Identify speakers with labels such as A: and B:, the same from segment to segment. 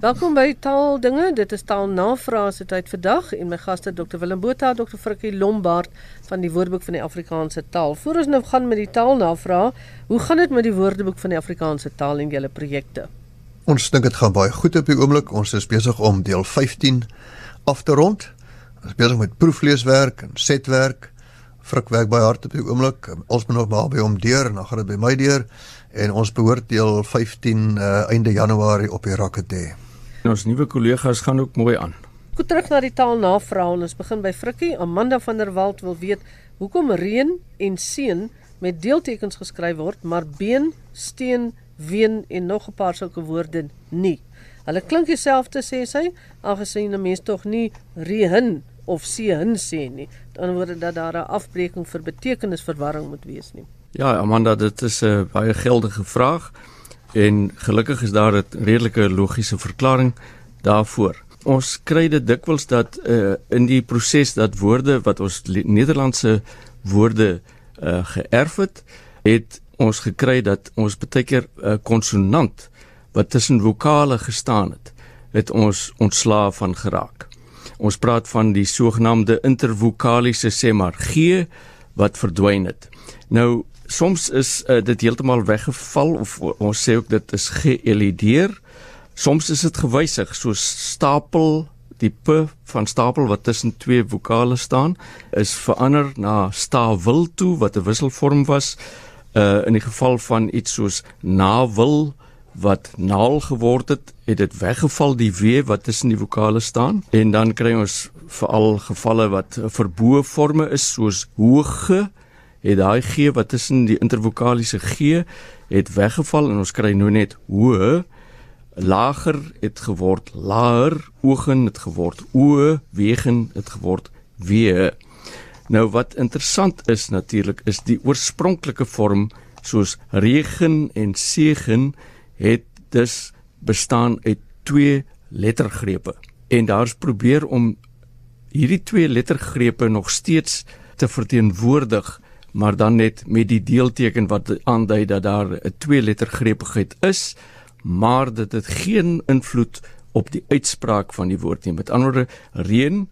A: Welkom by Taaldinge. Dit is Taalnavrae se tyd vandag en my gaste Dr Willem Botha, Dr Frikkie Lombard van die Woordeboek van die Afrikaanse Taal. Voordat ons nou gaan met die Taalnavrae, hoe gaan dit met die Woordeboek van die Afrikaanse Taal en julle projekte?
B: Ons dink dit gaan baie goed op die oomblik. Ons is besig om deel 15 af te rond. Ons is besig met proefleeswerk en setwerk. Frik werk baie hard op die oomblik. Ons moet nog maar by hom deur en dan gaan dit by my deur en ons behoort deel 15 uh, einde Januarie op die raket te hê.
C: En ons nuwe kollegas gaan ook mooi aan.
A: Goed terug na die taalnavraag. Ons begin by Frikkie. Amanda van der Walt wil weet hoekom reën en seën met deeltekens geskryf word, maar been, steen, ween en nog 'n paar sulke woorde nie. Hulle klink dieselfde sê sy, aangesien 'n mens tog nie reën of seën sê nie. Dan word dit dat daar 'n afbreeking vir betekenisverwarring moet wees nie.
C: Ja, Amanda, dit is 'n baie geldige vraag. En gelukkig is daar 'n redelike logiese verklaring daarvoor. Ons kry dit dikwels dat uh, in die proses dat woorde wat ons Nederlandse woorde uh, geërf het, het ons gekry dat ons baie keer 'n uh, konsonant wat tussen vokale gestaan het, het ons ontslaaf van geraak. Ons praat van die sogenaamde intervokaliese sê maar g wat verdwyn het. Nou soms is uh, dit heeltemal weggeval of ons sê ook dit is geëlideer. Soms is dit gewysig soos stapel die p van stapel wat tussen twee vokale staan is verander na stawil toe wat 'n wisselvorm was uh in die geval van iets soos nawil wat naal geword het het dit weggeval die w wat tussen die vokale staan en dan kry ons veral gevalle wat verboë forme is soos hoë het daai g wat tussen die intervokaliese g het weggeval en ons kry nou net hoë lager het geword laer ogen het geword o wegen het geword w. Nou wat interessant is natuurlik is die oorspronklike vorm soos regen en segen het dus bestaan uit twee lettergrepe. En daar's probeer om hierdie twee lettergrepe nog steeds te verteenwoordig maar dan net met die deelteken wat aandui dat daar 'n twee lettergrepigheid is, maar dit het geen invloed op die uitspraak van die woord nie. Met ander woorde, reën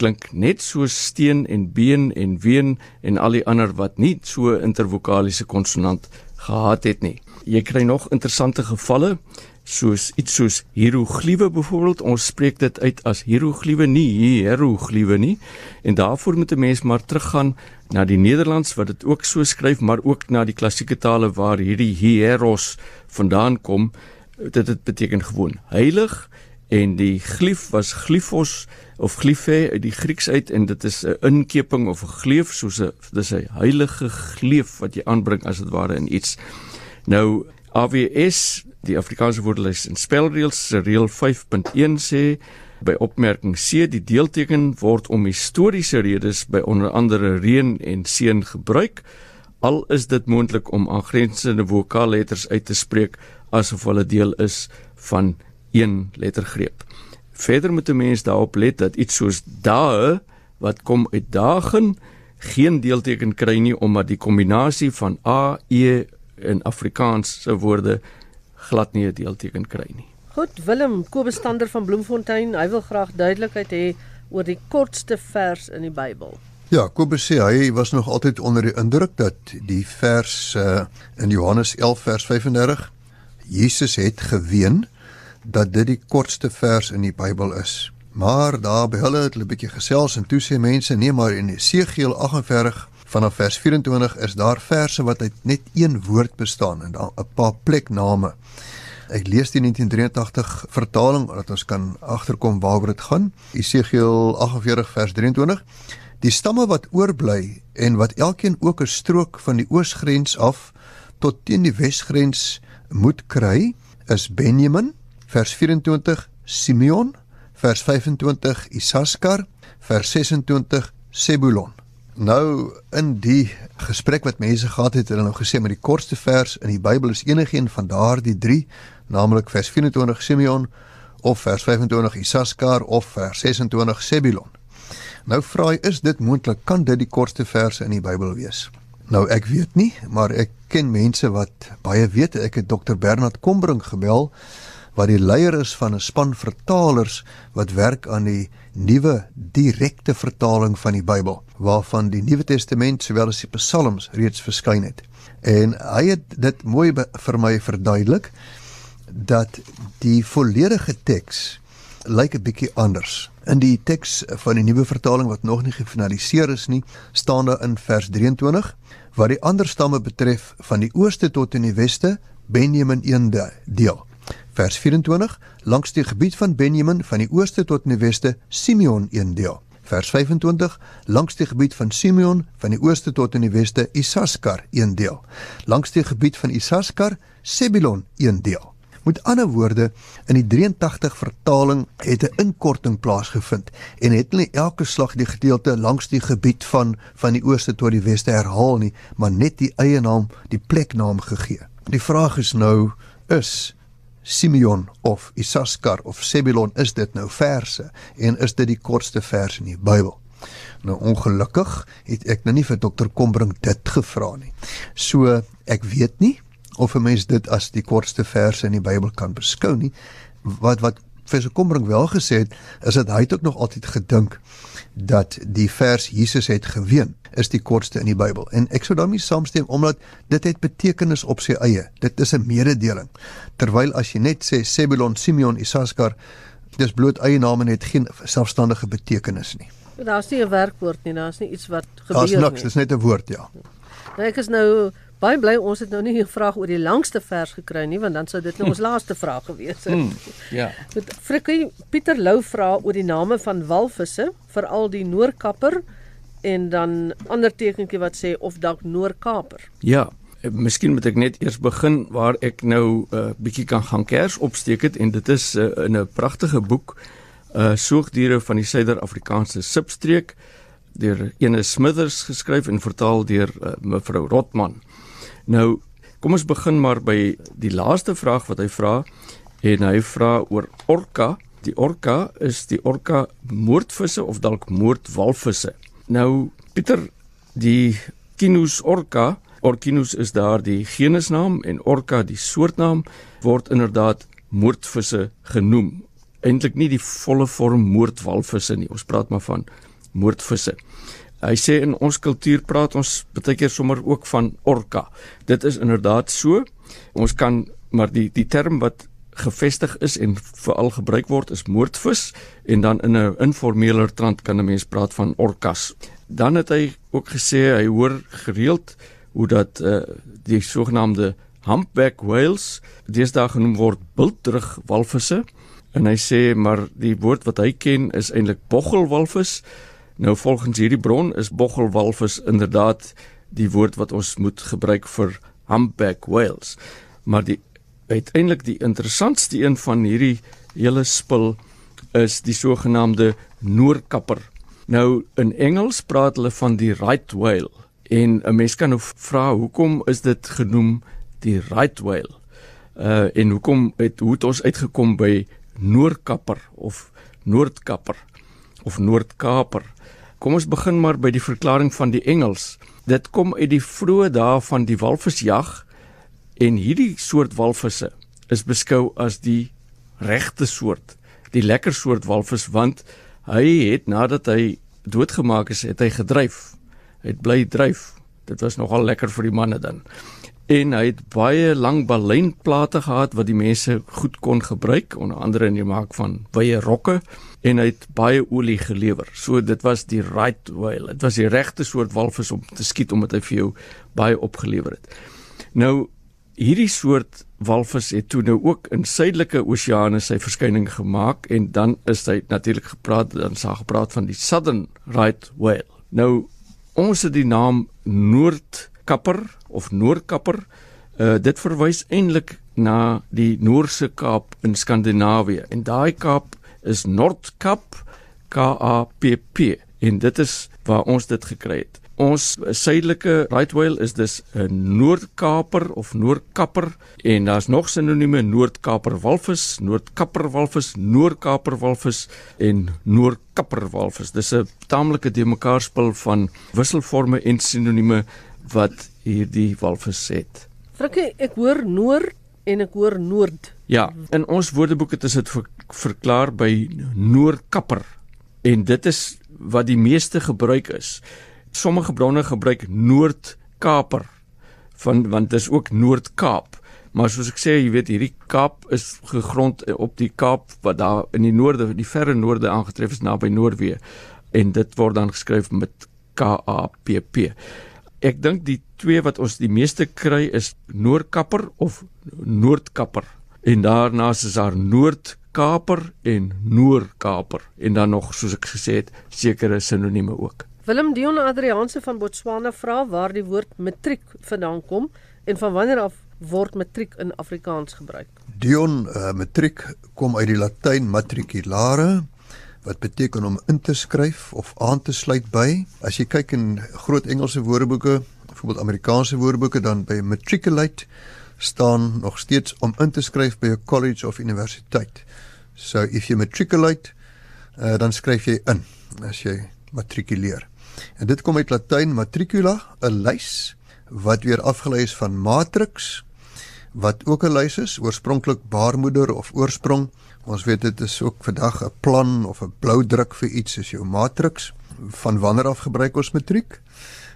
C: klink net so steen en been en ween en al die ander wat nie so intervokaliese konsonant gehad het nie. Jy kry nog interessante gevalle soos iets soos hieroglife byvoorbeeld ons spreek dit uit as hieroglife nie hieroglife nie. En daarvoor moet 'n mens maar teruggaan na die Nederlands wat dit ook so skryf maar ook na die klassieke tale waar hierdie hieros vandaan kom. Dit dit beteken gewoon heilig en die glif was glyphos of glyphe uit die Grieks uit en dit is 'n inkeping of 'n gleuf soos 'n dis 'n heilige gleuf wat jy aanbring as dit ware in iets. Nou AWS Die Afrikaanse woordelys en spelreëls se reël 5.1 sê by opmerking C die deelteken word om historiese redes by onder andere reën en seën gebruik al is dit moontlik om aangrensende vokaalletters uit te spreek asof hulle deel is van een lettergreep. Verder moet 'n mens daarop let dat iets soos dae wat kom uit dagen geen deelteken kry nie omdat die kombinasie van a e in Afrikaans se woorde glad nie 'n deelteken kry nie.
A: Goed, Willem Kobus Stander van Bloemfontein, hy wil graag duidelikheid hê oor die kortste vers in die Bybel.
B: Ja, Kobus sê hy was nog altyd onder die indruk dat die vers uh, in Johannes 11 vers 35 Jesus het geween dat dit die kortste vers in die Bybel is. Maar daar by hulle het hulle 'n bietjie gesels en toe sê mense nee maar in Esegiel 48 vanaf vers 24 is daar verse wat uit net een woord bestaan en dan 'n paar plekname. Ek lees die 1983 vertaling dat ons kan agterkom waaroor dit gaan. Esegiel 48 vers 23. Die stamme wat oorbly en wat elkeen ook 'n strook van die oosgrens af tot teen die wesgrens moet kry, is Benjamin vers 24 Simeon vers 25 Isaskar vers 26 Sebulon. Nou in die gesprek wat mense gehad het, het hulle nou gesê met die kortste vers in die Bybel is enigiets van daardie 3 naamlik vers 24 Simeon of vers 25 Isaskar of vers 26 Sebulon. Nou vra hy, is dit moontlik kan dit die kortste verse in die Bybel wees? Nou ek weet nie, maar ek ken mense wat baie weet. Ek het Dr Bernard Kombrink gebel wat die leier is van 'n span vertalers wat werk aan die nuwe direkte vertaling van die Bybel waarvan die Nuwe Testament sowel as die Psalms reeds verskyn het. En hy het dit mooi vir my verduidelik dat die volledige teks lyk 'n bietjie anders. In die teks van die nuwe vertaling wat nog nie gefinaliseer is nie, staan daar in vers 23 wat die ander stamme betref van die ooste tot in die weste Benjamin een deel. Vers 24 langs die gebied van Benjamin van die ooste tot in die weste Simeon een deel. Vers 25 langs die gebied van Simeon van die ooste tot in die weste Isaskar een deel. Langs die gebied van Isaskar Sebulon een deel. Met ander woorde, in die 83 vertaling het 'n inkorting plaasgevind en het nie elke slag die gedeelte langs die gebied van van die ooste tot die weste herhaal nie, maar net die eie naam, die pleknaam gegee. Die vraag is nou is Simeon of Isaskar of Sebulon is dit nou verse en is dit die kortste vers in die Bybel? Nou ongelukkig het ek nou nie vir dokter Kombrink dit gevra nie. So ek weet nie of 'n mens dit as die kortste verse in die Bybel kan beskou nie. Wat wat Professor Kombrink wel gesê het, is dat hy het ook nog altyd gedink dat die vers Jesus het geween is die kortste in die Bybel. En ek sou daarmee saamstem omdat dit het betekenis op sy eie. Dit is 'n mededeling. Terwyl as jy net sê Sebulon, Simeon, Isaskar, dis bloot eie name en het geen selfstandige betekenis nie.
A: Daar's nie 'n werkwoord nie, daar's nie iets wat gebeur
B: nie. Daar's niks, dis net 'n woord, ja.
A: Nou ek is nou baie bly ons het nou nie 'n vraag oor die langste vers gekry nie want dan sou dit nou ons laaste vraag gewees het.
C: Mm, ja.
A: Met Frikkie Pieter Lou vra oor die name van walvisse, veral die Noordkapper en dan ander tekentjie wat sê of dalk Noordkaper.
C: Ja. Eh, miskien moet ek net eers begin waar ek nou 'n uh, bietjie kan gaan kers opsteek het en dit is uh, in 'n pragtige boek uh soogdiere van die Suider-Afrikaanse substreek deur Ene Smithers geskryf en vertaal deur uh, mevrou Rotman. Nou, kom ons begin maar by die laaste vraag wat hy vra en hy vra oor orka. Die orka is die orka moordvisse of dalk moordwalvisse. Nou, Pieter, die Kinus orka, Orkinus is daar die genusnaam en orka die soortnaam word inderdaad moordvisse genoem. Eintlik nie die volle vorm moordwalvisse nie. Ons praat maar van moordvisse. Hy sê in ons kultuur praat ons baie keer sommer ook van orka. Dit is inderdaad so. Ons kan maar die die term wat gevestig is en veral gebruik word is moordvis en dan in 'n informeler trant kan 'n mens praat van orkas. Dan het hy ook gesê hy hoor gereeld hoe dat uh, die sogenaamde humpback whales deesdae genoem word bultrug walvisse en hy sê maar die woord wat hy ken is eintlik boggelwalvis Nou volgens hierdie bron is boggelwalvis inderdaad die woord wat ons moet gebruik vir humpback whales. Maar die uiteindelik die interessantste een van hierdie hele spul is die sogenaamde noorkapper. Nou in Engels praat hulle van die right whale en 'n mens kan nou vra hoekom is dit genoem die right whale? Uh en hoekom het hoe het ons uitgekom by noorkapper of noordkapper of noordkaper? Kom ons begin maar by die verklaring van die Engels. Dit kom uit die vroeë dae van die walvisjag en hierdie soort walvisse is beskou as die regte soort, die lekker soort walvis want hy het nadat hy doodgemaak is, het hy gedryf. Hy het bly dryf. Dit was nogal lekker vir die manne dan. En hy het baie lang baleinplate gehad wat die mense goed kon gebruik, onder andere in die maak van baie rokke en hy het baie olie gelewer. So dit was die right whale. Dit was die regte soort walvis om te skiet omdat hy vir jou baie opgelewer het. Nou hierdie soort walvis het toe nou ook in suidelike oseane sy verskyning gemaak en dan is hy natuurlik gepraat dan sa gepraat van die southern right whale. Nou ons het die naam noordkapper of noordkapper uh, dit verwys eintlik na die Noorse Kaap in Skandinawië en daai Kaap is Noordkap K A P P en dit is waar ons dit gekry het. Ons suidelike right whale is dus 'n Noordkaper of Noordkapper en daar's nog sinonieme Noordkaper walvis, Noordkapper walvis, Noordkaper walvis en Noordkapper walvis. Dis 'n taamlike de mekaar spul van wisselforme en sinonieme wat hierdie walvis het.
A: Frikkie, ek hoor noord en ek hoor noord.
C: Ja, in ons woordeboek het dit ver, verklaar by noordkapper en dit is wat die meeste gebruik is. Sommige bronne gebruik noordkaper van want dit is ook Noord-Kaap. Maar soos ek sê, jy weet hierdie Kaap is gegrond op die Kaap wat daar in die noorde, die verre noorde aangetref is naby Noordwee en dit word dan geskryf met K A P P. Ek dink die twee wat ons die meeste kry is Noordkapper of Noordkapper. En daarna is daar Noordkaper en Noordkaper en dan nog soos ek gesê het sekere sinonieme ook.
A: Willem Dion Adrianse van Botswana vra waar die woord matriek vandaan kom en van wanneer af word matriek in Afrikaans gebruik.
B: Dion uh, matriek kom uit die Latyn matriculare wat beteken om in te skryf of aan te sluit by. As jy kyk in groot Engelse woordeboeke, byvoorbeeld Amerikaanse woordeboeke dan by matriculate staan nog steeds om in te skryf by 'n college of universiteit. So if you matriculate, uh, dan skryf jy in as jy matrikuleer. En dit kom uit Latyn matricula, 'n lys wat weer afgelei is van matrix wat ook 'n lys is, oorspronklik baarmoeder of oorsprong. Ons weet dit is ook vandag 'n plan of 'n blou druk vir iets as jou matrix. Van wanneer af gebruik ons matriek?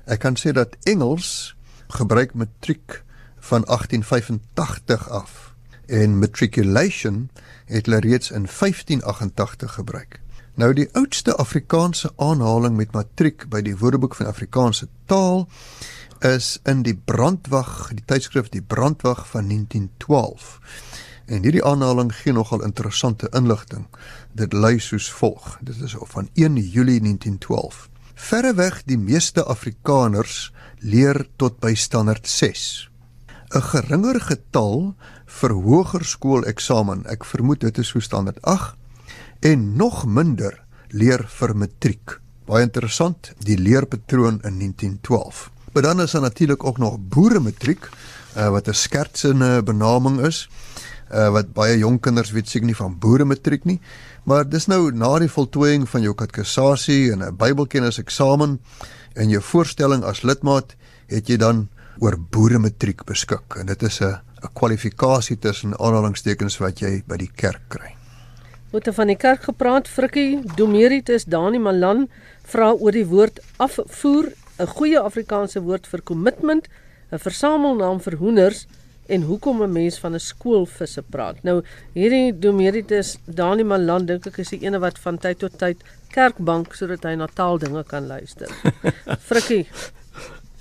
B: Ek kan sê dat Engels gebruik matriek van 1885 af en matriculation het hulle reeds in 1588 gebruik. Nou die oudste Afrikaanse aanhaling met matriek by die Woordeboek van Afrikaanse taal is in die Brandwag, die tydskrif die Brandwag van 1912. En hierdie aanhaling gee nogal interessante inligting. Dit lui soos volg. Dit is van 1 Julie 1912. Verreweg die meeste Afrikaners leer tot by standaard 6. 'n Geringer getal vir hoërskooleksamen, ek vermoed dit is so standaard 8 en nog minder leer vir matriek. Baie interessant, die leerpatroon in 1912. Maar dan is daar natuurlik ook nog boere matriek uh, wat 'n skertsende benaming is. Uh, wat baie jong kinders weet seker nie van boere matriek nie. Maar dis nou na die voltooiing van jou katekisasie en 'n Bybelkennis eksamen en jou voorstelling as lidmaat het jy dan oor boere matriek beskik en dit is 'n 'n kwalifikasie tussen aanhalingstekens wat jy by die kerk kry.
A: Moet van die kerk gepraat Frikkie Domeritus Dani Malan vra oor die woord afvoer 'n goeie Afrikaanse woord vir kommitment, 'n versamelnaam vir hoenders en hoekom 'n mens van 'n skoolvisse praat. Nou hierdie Domeritus Dani Malan dink ek is die ene wat van tyd tot tyd kerkbank sodat hy na taaldinge kan luister. Frikkie.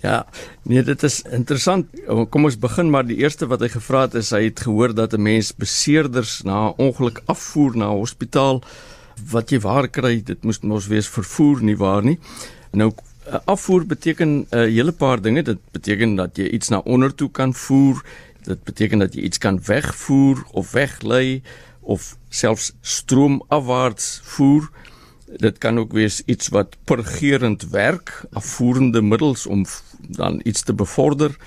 C: Ja, nee, dit is interessant. Kom ons begin maar die eerste wat hy gevra het is hy het gehoor dat 'n mens beseerders na ongeluk afvoer na hospitaal wat jy waar kry, dit moes mos wees vervoer nie waar nie. Nou afvoer beteken 'n uh, hele paar dinge. Dit beteken dat jy iets na onder toe kan voer. Dit beteken dat jy iets kan wegvoer of weglei of selfs stroomafwaarts voer. Dit kan ook wees iets wat purgerend werk, afvoerende middels om dan iets te bevorder.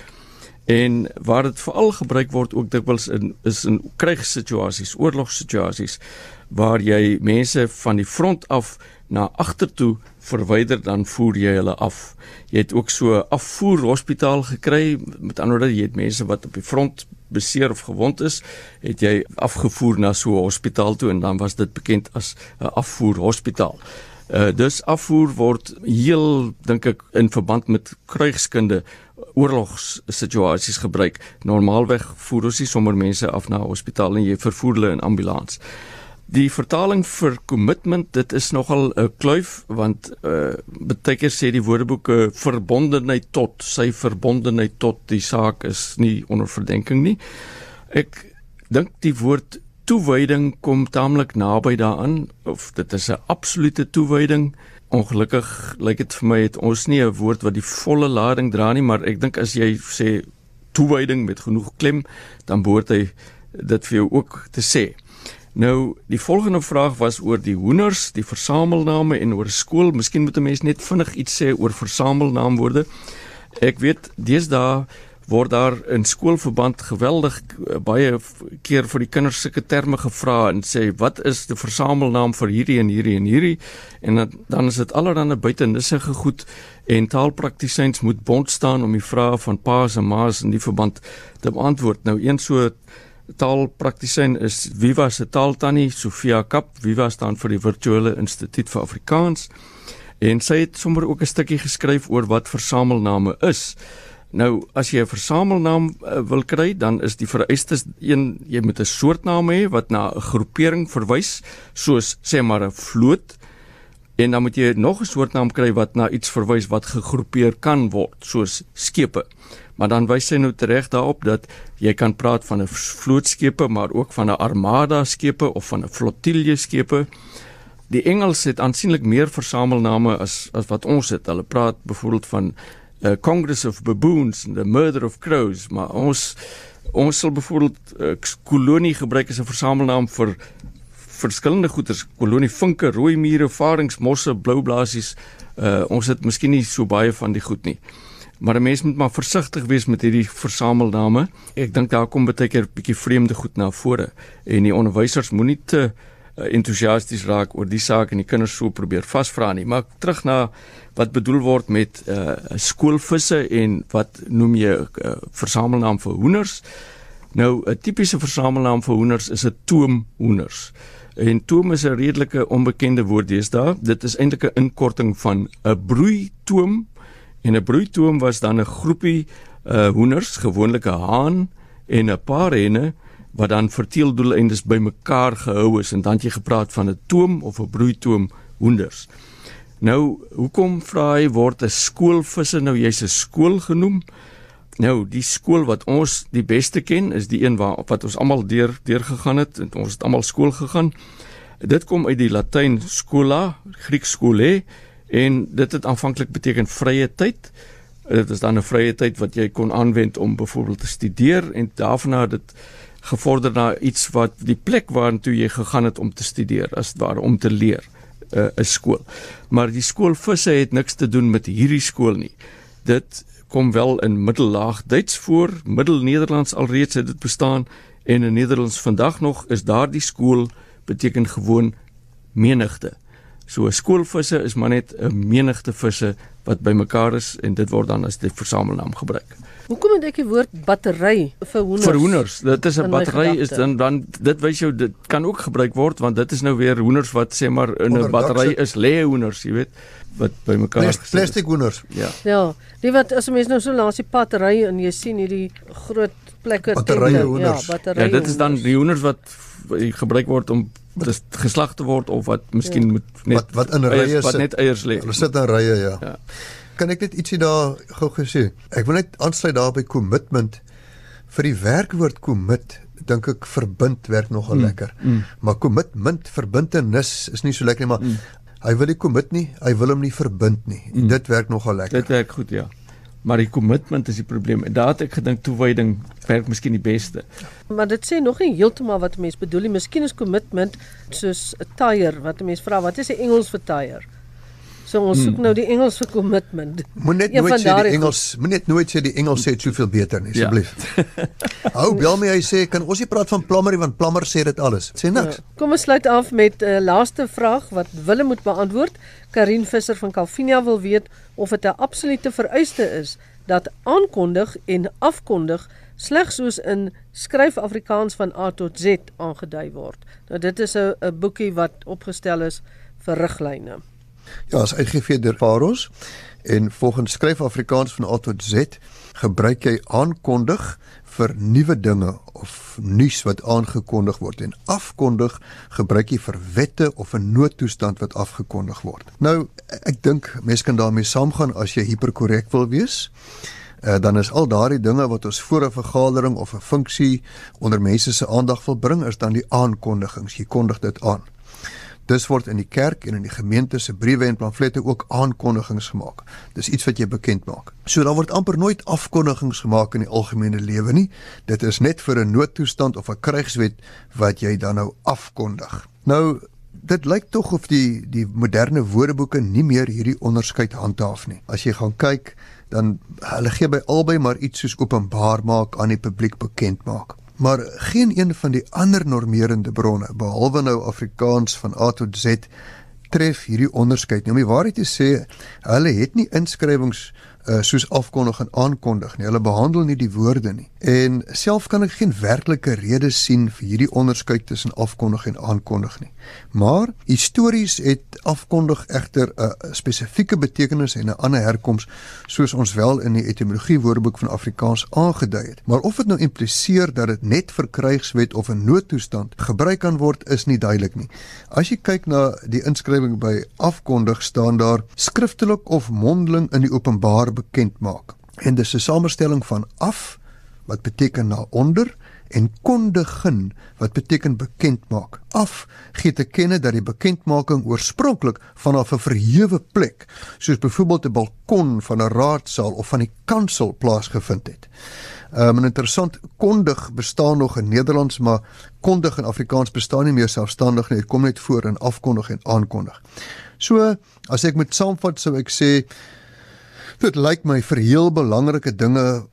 C: En waar dit veral gebruik word ook dikwels in is in krygssituasies, oorlogssituasies waar jy mense van die front af na agtertoe verwyder dan voer jy hulle af. Jy het ook so 'n afvoerhospitaal gekry. Met ander woorde, jy het mense wat op die front beseer of gewond is, het jy afgevoer na so 'n hospitaal toe en dan was dit bekend as 'n afvoerhospitaal. Uh dus afvoer word heel dink ek in verband met kruigskunde oorlogssituasies gebruik. Normaalweg voer ons nie sommer mense af na hospitaal en jy vervoer hulle in ambulans. Die vertaling vir commitment, dit is nogal 'n kluif want uh baie keer sê die woordeboeke verbondenheid tot, sy verbondenheid tot die saak is nie onder verdenking nie. Ek dink die woord toewyding kom taamlik naby daaraan of dit is 'n absolute toewyding. Ongelukkig lyk dit vir my het ons nie 'n woord wat die volle lading dra nie, maar ek dink as jy sê toewyding met genoeg klem, dan behoort hy dit vir jou ook te sê. Nou, die volgende vraag was oor die hoenders, die versamelname en oor skool. Miskien moet 'n mens net vinnig iets sê oor versamelnaamwoorde. Ek weet deesdae word daar in skoolverband geweldig eh, baie keer vir die kinders sulke terme gevra en sê wat is die versamelnaam vir hierdie en hierdie en hierdie en dan, dan is dit allerhande buitenissige goed en taalpraktisyns moet bond staan om die vrae van pa's en ma's in die verband te beantwoord. Nou een so taalpraktisyn is Viva se taaltannie Sofia Kap. Viva staan vir die Virtuele Instituut vir Afrikaans. En sy het sommer ook 'n stukkie geskryf oor wat versamelname is. Nou as jy 'n versamelnaam uh, wil kry, dan is die vereistes een jy moet 'n soortnaam hê wat na 'n groepering verwys, soos sê maar 'n vloot. En dan moet jy nog 'n soortnaam kry wat na iets verwys wat gegroepeer kan word, soos skepe. Maar dan wys sy nou reg daarop dat jy kan praat van 'n vlootskepe, maar ook van 'n armada skepe of van 'n flotille skepe. Die Engels het aansienlik meer versamelname as as wat ons het. Hulle praat byvoorbeeld van uh, Congress of Baboons and the Murder of Crows, maar ons ons sal byvoorbeeld uh, kolonie gebruik as 'n versamelnaam vir verskillende goeters, kolonie vinke, rooi mure, varings, mosse, blou blaasies. Uh, ons het miskien nie so baie van die goed nie. Maar 'n mens moet maar versigtig wees met hierdie versamelname. Ek dink daar kom baie keer 'n bietjie vreemde goed na vore en die onderwysers moenie te uh, entoesiasties raak oor die saak en die kinders so probeer vasvra nie. Maar terug na wat bedoel word met uh, skoolvisse en wat noem jy 'n uh, versamelnaam vir hoenders? Nou 'n tipiese versamelnaam vir hoenders is 'n toomhoenders. En toom is 'n redelike onbekende woord deesdae. Dit is eintlik 'n inkorting van 'n broeitoom en 'n broeitoom was dan 'n groepie uh hoenders, gewoonlik 'n haan en 'n paar henne wat dan vir teeldoeleindes bymekaar gehou is en dan jy gepraat van 'n toom of 'n broeitoom hoenders. Nou, hoekom vra hy word 'n skoolvisse nou jy's 'n skool genoem? Nou, die skool wat ons die beste ken is die een waar wat ons almal deur deur gegaan het en ons het almal skool gegaan. Dit kom uit die Latyn schola, Grieks skole en dit het aanvanklik beteken vrye tyd. Dit is dan 'n vrye tyd wat jy kon aanwend om byvoorbeeld te studeer en daarna het dit gevorder na iets wat die plek waartoe jy gegaan het om te studeer as ware om te leer uh, 'n skool. Maar die skool visse het niks te doen met hierdie skool nie. Dit kom wel in middellaag Duits voor, middelnederlands alreeds het dit bestaan en in Nederlands vandag nog is daardie skool beteken gewoon menigte. So 'n skoolvisse is maar net 'n menigte visse wat bymekaar is en dit word dan as die versamelnaam gebruik.
A: Hoekom het ek die woord battery vir hoenders?
C: Vir hoenders, dit is 'n battery is dan dan dit wys jou dit kan ook gebruik word want dit is nou weer hoenders wat sê maar in 'n battery is lê hoenders, jy weet, wat bymekaar
B: is. Plastic hoenders.
C: Ja.
A: Ja, die wat as mense nou so langs die pad ry en jy sien hierdie groot plekke
B: batterye hoenders.
A: Ja, batterye.
C: Ja, dit is dan die hoenders wat gebruik word om dis geslag te word of wat miskien ja. moet
B: net wat wat in rye
C: sit wat net eiers lê.
B: Hulle sit in rye ja. ja. Kan ek net ietsie daar gou gesê? Ek wil net aansluit daar by commitment vir die werkwoord commit dink ek verbind werk nogal mm. lekker. Mm. Maar commitment verbintenis is nie so lekker nie, maar mm. hy wil nie commit nie, hy wil hom nie verbind nie. Mm. Dit werk nogal lekker.
C: Dit werk goed ja maar die kommitment is die probleem. En daar het ek gedink toewyding werk miskien die beste.
A: Maar dit sê nog nie heeltemal wat 'n mens bedoel nie. Miskien is commitment soos 'n tyre wat 'n mens vra wat is die Engels vir tyre? So ons soek hmm. nou die Engels vir commitment.
B: Moenie net nooit sê die Engels, moenie net nooit sê die Engels sê soveel beter nie, asseblief. Ja. Hou bel my hy sê kan ons nie praat van plammerie want plammer sê dit alles. Sê niks. Ja.
A: Kom ons sluit af met 'n uh, laaste vraag wat Willem moet beantwoord. Karin Visser van Calvinia wil weet of dit 'n absolute vereiste is dat aankondig en afkondig slegs soos in skryf Afrikaans van A tot Z aangedui word. Nou dit is 'n boekie wat opgestel is vir riglyne.
B: Ja, as uitgegee deur Faros en volgens skryf Afrikaans van A tot Z gebruik jy aankondig vir nuwe dinge of nuus wat aangekondig word en afkondig gebruik jy vir wette of 'n noodtoestand wat afgekondig word. Nou ek dink mense kan daarmee saamgaan as jy hiperkorrek wil wees. Uh, dan is al daardie dinge wat ons voor 'n vergadering of 'n funksie onder mense se aandag wil bring is dan die aankondigings. Jy kondig dit aan. Dis word in die kerk en in die gemeente se briewe en pamflette ook aankondigings gemaak. Dis iets wat jy bekend maak. So daar word amper nooit afkondigings gemaak in die algemene lewe nie. Dit is net vir 'n noodtoestand of 'n krygswet wat jy dan nou afkondig. Nou dit lyk tog of die die moderne woordeboeke nie meer hierdie onderskeid handhaaf nie. As jy gaan kyk, dan hulle gee by albei maar iets soos openbaar maak aan die publiek bekend maak. Maar geen een van die ander normerende bronne behalwe nou Afrikaans van A tot Z tref hierdie onderskeid nie. Om die waarheid te sê, hulle het nie inskrywings uh, soos afkondig en aankondig nie. Hulle behandel nie die woorde nie. En self kan ek geen werklike rede sien vir hierdie onderskeid tussen afkondig en aankondig nie. Maar histories het afkondig egter 'n spesifieke betekenis en 'n ander herkoms soos ons wel in die etimologie woordeboek van Afrikaans aangedui het. Maar of dit nou impliseer dat dit net vir krygswet of 'n noodtoestand gebruik kan word, is nie duidelik nie. As jy kyk na die inskrywing by afkondig staan daar skriftelik of mondeling in die openbaar bekend maak. En dis 'n samestelling van af wat beteken na onder en kondigin wat beteken bekend maak. Af gee te kenne dat die bekendmaking oorspronklik vanaf 'n verhewe plek, soos byvoorbeeld 'n balkon van 'n raadsaal of van die kansel plaasgevind het. Um, en interessant, kondig bestaan nog in Nederlands, maar kondig in Afrikaans bestaan nie meer selfstandig nie. Dit kom net voor in afkondig en aankondig. So, as ek met saamvat sou ek sê dit lyk my vir heel belangrike dinge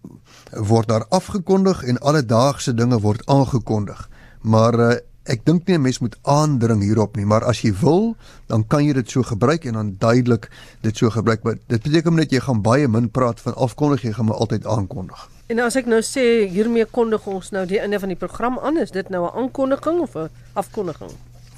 B: word daar afgekondig en alledaagse dinge word aangekondig. Maar uh, ek dink nie 'n mens moet aandring hierop nie, maar as jy wil, dan kan jy dit so gebruik en dan duidelik dit so gebruik. Maar dit beteken net jy gaan baie min praat van afkondig, jy gaan maar altyd aankondig.
A: En as ek nou sê hiermee kondig ons nou die einde van die program aan, is dit nou 'n aankondiging of 'n afkondiging?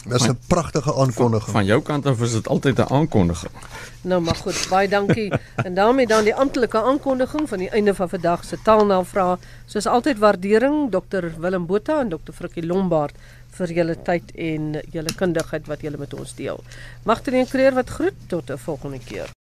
B: Dis 'n pragtige aankondiging.
C: Van, van jou kant af is dit altyd 'n aankondiging.
A: Nou maar goed, baie dankie. en daarmee dan die amptelike aankondiging van die einde van vandag se taalnavraag. Soos altyd waardering Dr Willem Botha en Dr Frikkie Lombard vir julle tyd en julle kundigheid wat julle met ons deel. Magtene en Kreer wat groet tot 'n volgende keer.